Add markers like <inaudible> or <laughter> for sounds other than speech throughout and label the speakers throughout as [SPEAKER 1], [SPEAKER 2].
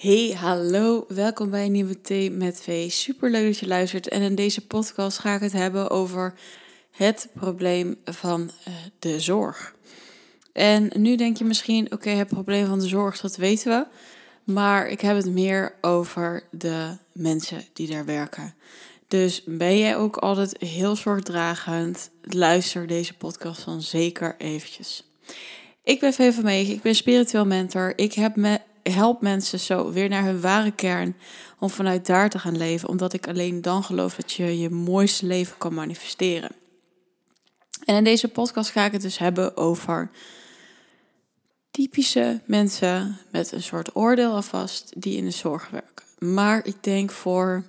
[SPEAKER 1] Hey, hallo, welkom bij een nieuwe Thee met V. Super leuk dat je luistert. En in deze podcast ga ik het hebben over het probleem van uh, de zorg. En nu denk je misschien, oké, het probleem van de zorg, dat weten we. Maar ik heb het meer over de mensen die daar werken. Dus ben jij ook altijd heel zorgdragend? Luister deze podcast dan zeker eventjes. Ik ben Vee van Meegen, ik ben spiritueel mentor. Ik heb me help mensen zo weer naar hun ware kern om vanuit daar te gaan leven, omdat ik alleen dan geloof dat je je mooiste leven kan manifesteren. En in deze podcast ga ik het dus hebben over typische mensen met een soort oordeel alvast die in de zorg werken. Maar ik denk voor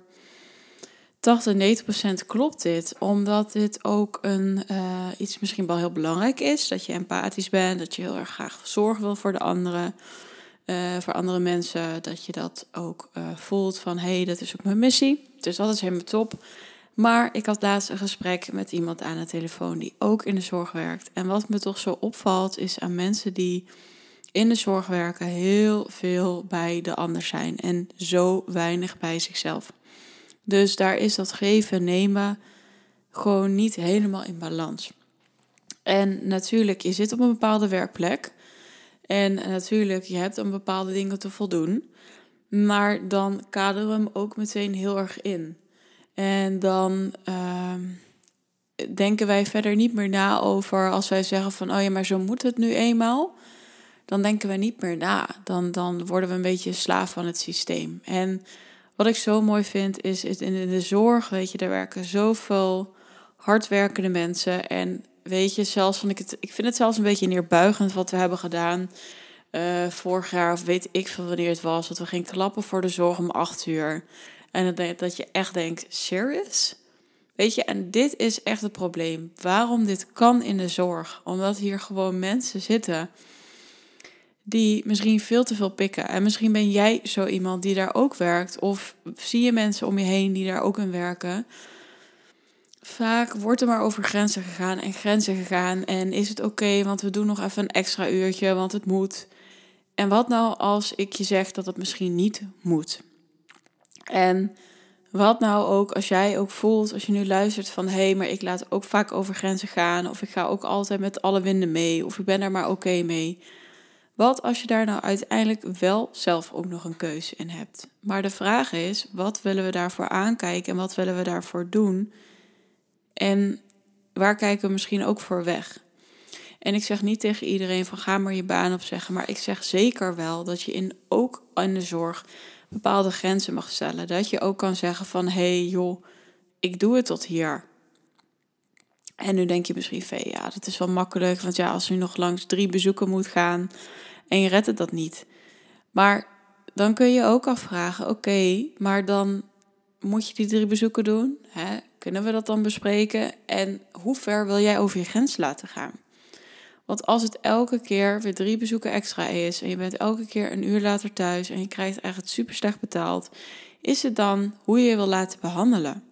[SPEAKER 1] 80, 90 procent klopt dit, omdat dit ook een, uh, iets misschien wel heel belangrijk is. Dat je empathisch bent, dat je heel erg graag zorg wil voor de anderen. Uh, voor andere mensen, dat je dat ook uh, voelt van hé, hey, dat is ook mijn missie. Dus dat is helemaal top. Maar ik had laatst een gesprek met iemand aan de telefoon die ook in de zorg werkt. En wat me toch zo opvalt, is aan mensen die in de zorg werken heel veel bij de ander zijn en zo weinig bij zichzelf. Dus daar is dat geven, nemen gewoon niet helemaal in balans. En natuurlijk, je zit op een bepaalde werkplek. En natuurlijk, je hebt aan bepaalde dingen te voldoen. Maar dan kaderen we hem ook meteen heel erg in. En dan uh, denken wij verder niet meer na over als wij zeggen van, oh ja, maar zo moet het nu eenmaal. Dan denken we niet meer na. Dan, dan worden we een beetje slaaf van het systeem. En wat ik zo mooi vind is, is in de zorg, weet je, daar werken zoveel hardwerkende mensen. En weet je, zelfs van ik het, ik vind het zelfs een beetje neerbuigend wat we hebben gedaan. Uh, vorig jaar, of weet ik veel wanneer het was, dat we gingen klappen voor de zorg om acht uur. En dat, dat je echt denkt, serious? Weet je, en dit is echt het probleem. Waarom dit kan in de zorg? Omdat hier gewoon mensen zitten die misschien veel te veel pikken. En misschien ben jij zo iemand die daar ook werkt. Of zie je mensen om je heen die daar ook in werken. Vaak wordt er maar over grenzen gegaan en grenzen gegaan. En is het oké, want we doen nog even een extra uurtje, want het moet. En wat nou als ik je zeg dat het misschien niet moet? En wat nou ook als jij ook voelt, als je nu luistert van hé, hey, maar ik laat ook vaak over grenzen gaan. Of ik ga ook altijd met alle winden mee. Of ik ben daar maar oké mee. Wat als je daar nou uiteindelijk wel zelf ook nog een keuze in hebt? Maar de vraag is, wat willen we daarvoor aankijken en wat willen we daarvoor doen? En waar kijken we misschien ook voor weg? En ik zeg niet tegen iedereen van ga maar je baan opzeggen, maar ik zeg zeker wel dat je in, ook in de zorg bepaalde grenzen mag stellen. Dat je ook kan zeggen van hé hey, joh, ik doe het tot hier. En nu denk je misschien van ja, dat is wel makkelijk, want ja, als je nog langs drie bezoeken moet gaan en je redt het dat niet. Maar dan kun je ook afvragen, oké, maar dan moet je die drie bezoeken doen? Hè? Kunnen we dat dan bespreken? En hoe ver wil jij over je grens laten gaan? Want als het elke keer weer drie bezoeken extra is en je bent elke keer een uur later thuis en je krijgt eigenlijk super slecht betaald, is het dan hoe je je wil laten behandelen?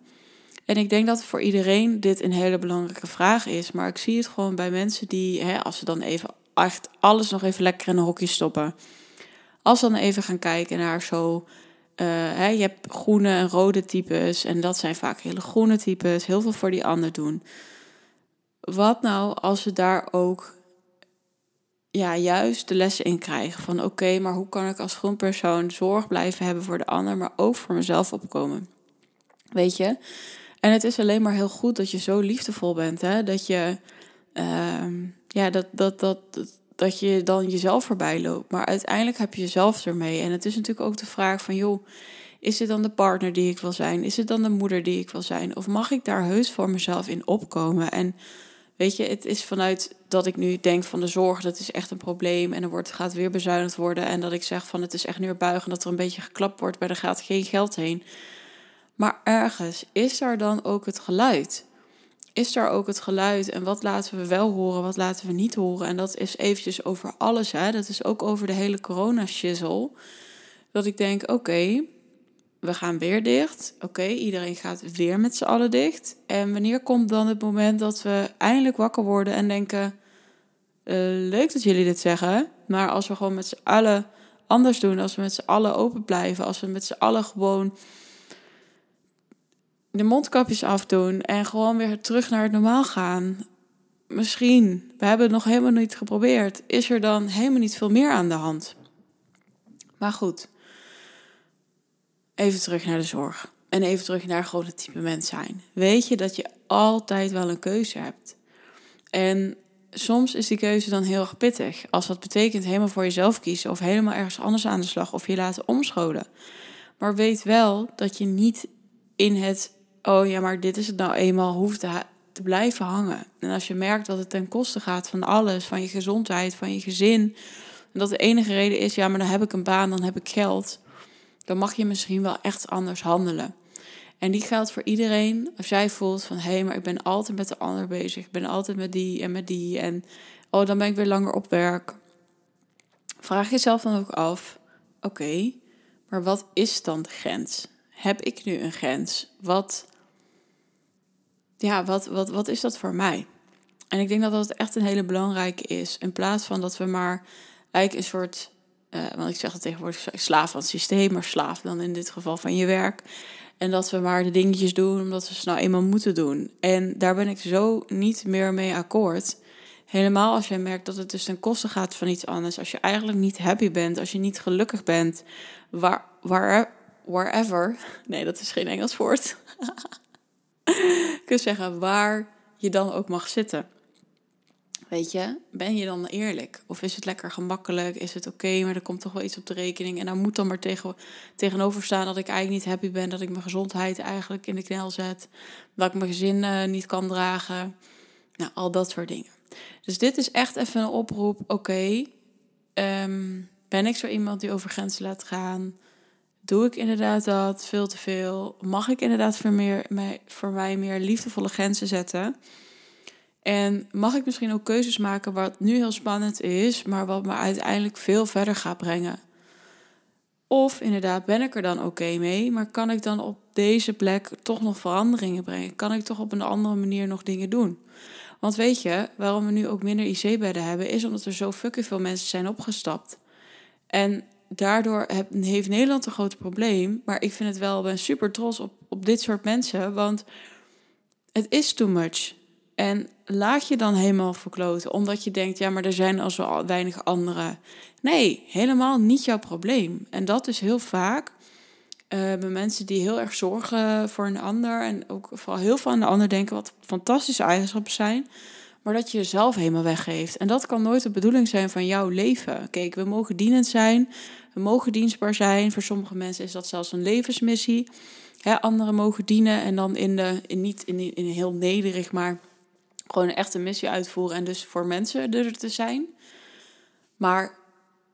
[SPEAKER 1] En ik denk dat voor iedereen dit een hele belangrijke vraag is, maar ik zie het gewoon bij mensen die, hè, als ze dan even echt alles nog even lekker in een hokje stoppen, als ze dan even gaan kijken naar zo uh, hè, je hebt groene en rode types en dat zijn vaak hele groene types, heel veel voor die ander doen. Wat nou als we daar ook ja, juist de lessen in krijgen van oké, maar hoe kan ik als groen persoon zorg blijven hebben voor de ander, maar ook voor mezelf opkomen? Weet je? En het is alleen maar heel goed dat je zo liefdevol bent, hè? dat je uh, ja, dat, dat, dat je dan jezelf voorbij loopt. Maar uiteindelijk heb je jezelf ermee. En het is natuurlijk ook de vraag van, joh, is het dan de partner die ik wil zijn? Is het dan de moeder die ik wil zijn? Of mag ik daar heus voor mezelf in opkomen? En weet je, het is vanuit dat ik nu denk van de zorg, dat is echt een probleem. En er wordt, gaat weer bezuinigd worden. En dat ik zeg van het is echt neerbuigen, dat er een beetje geklapt wordt, maar er gaat geen geld heen. Maar ergens is daar dan ook het geluid is daar ook het geluid en wat laten we wel horen, wat laten we niet horen. En dat is eventjes over alles, hè. Dat is ook over de hele corona-shizzle. Dat ik denk, oké, we gaan weer dicht. Oké, iedereen gaat weer met z'n allen dicht. En wanneer komt dan het moment dat we eindelijk wakker worden en denken... Uh, leuk dat jullie dit zeggen, maar als we gewoon met z'n allen anders doen als we met z'n allen open blijven. Als we met z'n allen gewoon de mondkapjes afdoen en gewoon weer terug naar het normaal gaan. Misschien, we hebben het nog helemaal niet geprobeerd, is er dan helemaal niet veel meer aan de hand. Maar goed, even terug naar de zorg. En even terug naar gewoon het type mens zijn. Weet je dat je altijd wel een keuze hebt. En soms is die keuze dan heel erg pittig. Als dat betekent helemaal voor jezelf kiezen of helemaal ergens anders aan de slag of je laten omscholen. Maar weet wel dat je niet in het, oh ja, maar dit is het nou eenmaal, hoeft te, te blijven hangen. En als je merkt dat het ten koste gaat van alles, van je gezondheid, van je gezin. En dat de enige reden is, ja, maar dan heb ik een baan, dan heb ik geld. Dan mag je misschien wel echt anders handelen. En die geldt voor iedereen. Als jij voelt van hé, hey, maar ik ben altijd met de ander bezig. Ik ben altijd met die en met die. En oh, dan ben ik weer langer op werk. Vraag jezelf dan ook af: oké, maar wat is dan de grens? Heb ik nu een grens? Wat, ja, wat, wat, wat is dat voor mij? En ik denk dat dat echt een hele belangrijke is. In plaats van dat we maar eigenlijk een soort, uh, want ik zeg het tegenwoordig, slaaf van het systeem, maar slaaf dan in dit geval van je werk. En dat we maar de dingetjes doen omdat we ze nou eenmaal moeten doen. En daar ben ik zo niet meer mee akkoord. Helemaal als jij merkt dat het dus ten koste gaat van iets anders. Als je eigenlijk niet happy bent, als je niet gelukkig bent, waar, waar, wherever. <laughs> Nee, dat is geen Engels woord. <laughs> <laughs> Kun je zeggen waar je dan ook mag zitten. Weet je, ben je dan eerlijk? Of is het lekker gemakkelijk? Is het oké, maar er komt toch wel iets op de rekening? En daar moet dan maar tegen, tegenover staan dat ik eigenlijk niet happy ben, dat ik mijn gezondheid eigenlijk in de knel zet, dat ik mijn gezin uh, niet kan dragen. Nou, al dat soort dingen. Dus dit is echt even een oproep. Oké, ehm, ben ik zo iemand die over grenzen laat gaan? Doe ik inderdaad dat veel te veel? Mag ik inderdaad voor, meer, voor mij meer liefdevolle grenzen zetten? En mag ik misschien ook keuzes maken wat nu heel spannend is, maar wat me uiteindelijk veel verder gaat brengen? Of inderdaad, ben ik er dan oké mee, maar kan ik dan op deze plek toch nog veranderingen brengen? Kan ik toch op een andere manier nog dingen doen? Want weet je, waarom we nu ook minder IC-bedden hebben, is omdat er zo fucking veel mensen zijn opgestapt. En daardoor heeft Nederland een groot probleem. Maar ik vind het wel, ben super trots op, op dit soort mensen, want het is too much. En laat je dan helemaal verkloten, omdat je denkt, ja, maar er zijn al zo weinig anderen. Nee, helemaal niet jouw probleem. En dat is heel vaak uh, bij mensen die heel erg zorgen voor een ander en ook vooral heel veel aan de ander denken wat fantastische eigenschappen zijn, maar dat je jezelf helemaal weggeeft. En dat kan nooit de bedoeling zijn van jouw leven. Kijk, we mogen dienend zijn, we mogen dienstbaar zijn. Voor sommige mensen is dat zelfs een levensmissie. Hè, anderen mogen dienen en dan in de, in niet in, in heel nederig, maar gewoon een echte missie uitvoeren en dus voor mensen er te zijn. Maar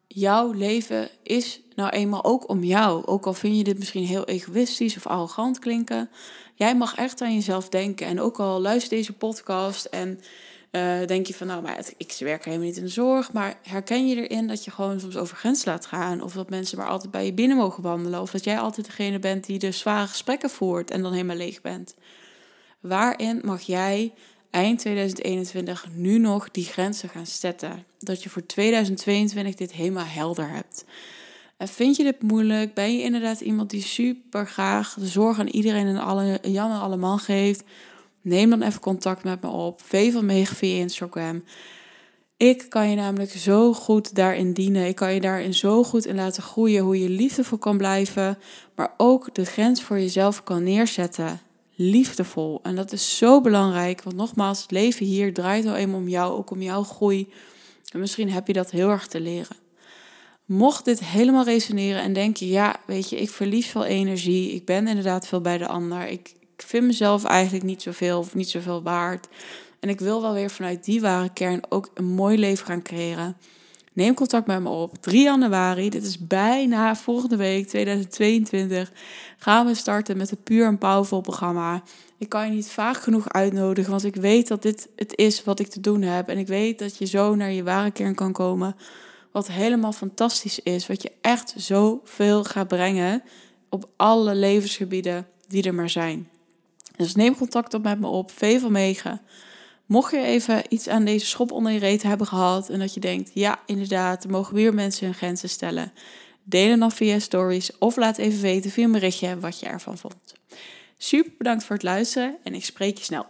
[SPEAKER 1] jouw leven is nou eenmaal ook om jou. Ook al vind je dit misschien heel egoïstisch of arrogant klinken. Jij mag echt aan jezelf denken. En ook al luister deze podcast en uh, denk je van, nou, maar ik werk helemaal niet in de zorg. Maar herken je erin dat je gewoon soms over grens laat gaan? Of dat mensen maar altijd bij je binnen mogen wandelen? Of dat jij altijd degene bent die de zware gesprekken voert en dan helemaal leeg bent? Waarin mag jij eind 2021 nu nog die grenzen gaan zetten. Dat je voor 2022 dit helemaal helder hebt. En vind je dit moeilijk? Ben je inderdaad iemand die super graag de zorg aan iedereen en alle, Jan en alle man geeft? Neem dan even contact met me op. Veef van mee via Instagram. Ik kan je namelijk zo goed daarin dienen. Ik kan je daarin zo goed in laten groeien hoe je liefdevol kan blijven, maar ook de grens voor jezelf kan neerzetten liefdevol. En dat is zo belangrijk, want nogmaals, het leven hier draait al eenmaal om jou, ook om jouw groei. En misschien heb je dat heel erg te leren. Mocht dit helemaal resoneren en denk je, ja, weet je, ik verlies veel energie, ik ben inderdaad veel bij de ander, ik vind mezelf eigenlijk niet zoveel of niet zoveel waard. En ik wil wel weer vanuit die ware kern ook een mooi leven gaan creëren Neem contact met me op. 3 januari, dit is bijna volgende week, 2022, gaan we starten met het Puur en Powerful programma. Ik kan je niet vaak genoeg uitnodigen, want ik weet dat dit het is wat ik te doen heb. En ik weet dat je zo naar je ware kern kan komen. Wat helemaal fantastisch is. Wat je echt zoveel gaat brengen op alle levensgebieden die er maar zijn. Dus neem contact op met me op. V van Megen. Mocht je even iets aan deze schop onder je reet hebben gehad en dat je denkt, ja, inderdaad, er mogen weer mensen hun grenzen stellen. Deel dan via stories of laat even weten via een berichtje wat je ervan vond. Super bedankt voor het luisteren en ik spreek je snel.